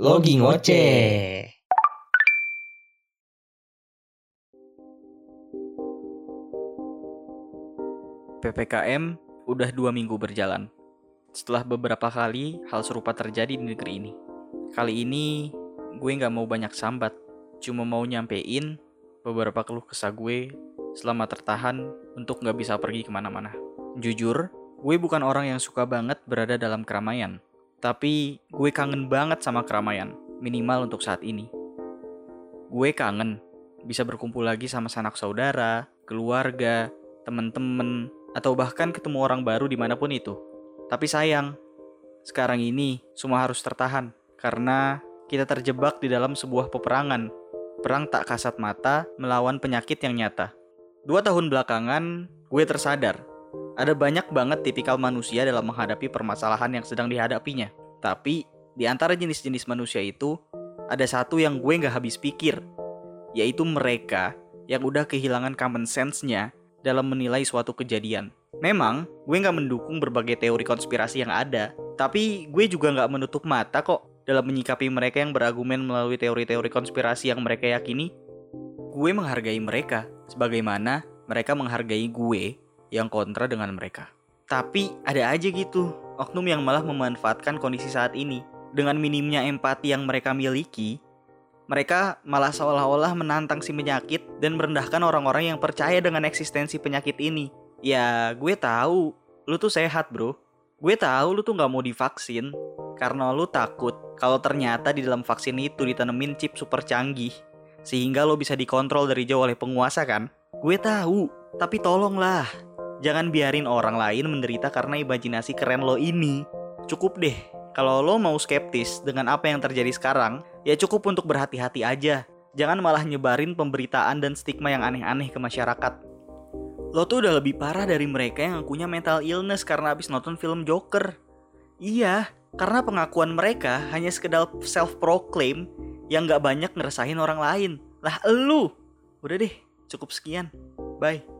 Logi Ngoceh. PPKM udah dua minggu berjalan. Setelah beberapa kali hal serupa terjadi di negeri ini. Kali ini gue nggak mau banyak sambat, cuma mau nyampein beberapa keluh kesah gue selama tertahan untuk nggak bisa pergi ke mana-mana. Jujur, gue bukan orang yang suka banget berada dalam keramaian. Tapi gue kangen banget sama keramaian, minimal untuk saat ini. Gue kangen bisa berkumpul lagi sama sanak saudara, keluarga, temen-temen, atau bahkan ketemu orang baru di mana pun itu. Tapi sayang, sekarang ini semua harus tertahan karena kita terjebak di dalam sebuah peperangan. Perang tak kasat mata melawan penyakit yang nyata. Dua tahun belakangan, gue tersadar ada banyak banget tipikal manusia dalam menghadapi permasalahan yang sedang dihadapinya. Tapi, di antara jenis-jenis manusia itu, ada satu yang gue nggak habis pikir, yaitu mereka yang udah kehilangan common sense-nya dalam menilai suatu kejadian. Memang, gue nggak mendukung berbagai teori konspirasi yang ada, tapi gue juga nggak menutup mata kok dalam menyikapi mereka yang berargumen melalui teori-teori konspirasi yang mereka yakini. Gue menghargai mereka, sebagaimana mereka menghargai gue yang kontra dengan mereka. Tapi ada aja gitu, oknum yang malah memanfaatkan kondisi saat ini. Dengan minimnya empati yang mereka miliki, mereka malah seolah-olah menantang si penyakit dan merendahkan orang-orang yang percaya dengan eksistensi penyakit ini. Ya, gue tahu, lu tuh sehat bro. Gue tahu lu tuh gak mau divaksin, karena lu takut kalau ternyata di dalam vaksin itu ditanemin chip super canggih. Sehingga lo bisa dikontrol dari jauh oleh penguasa kan? Gue tahu, tapi tolonglah, Jangan biarin orang lain menderita karena imajinasi keren lo ini. Cukup deh, kalau lo mau skeptis dengan apa yang terjadi sekarang, ya cukup untuk berhati-hati aja. Jangan malah nyebarin pemberitaan dan stigma yang aneh-aneh ke masyarakat. Lo tuh udah lebih parah dari mereka yang punya mental illness karena habis nonton film Joker. Iya, karena pengakuan mereka hanya sekedar self-proclaim yang gak banyak ngerasain orang lain. Lah elu! Udah deh, cukup sekian. Bye.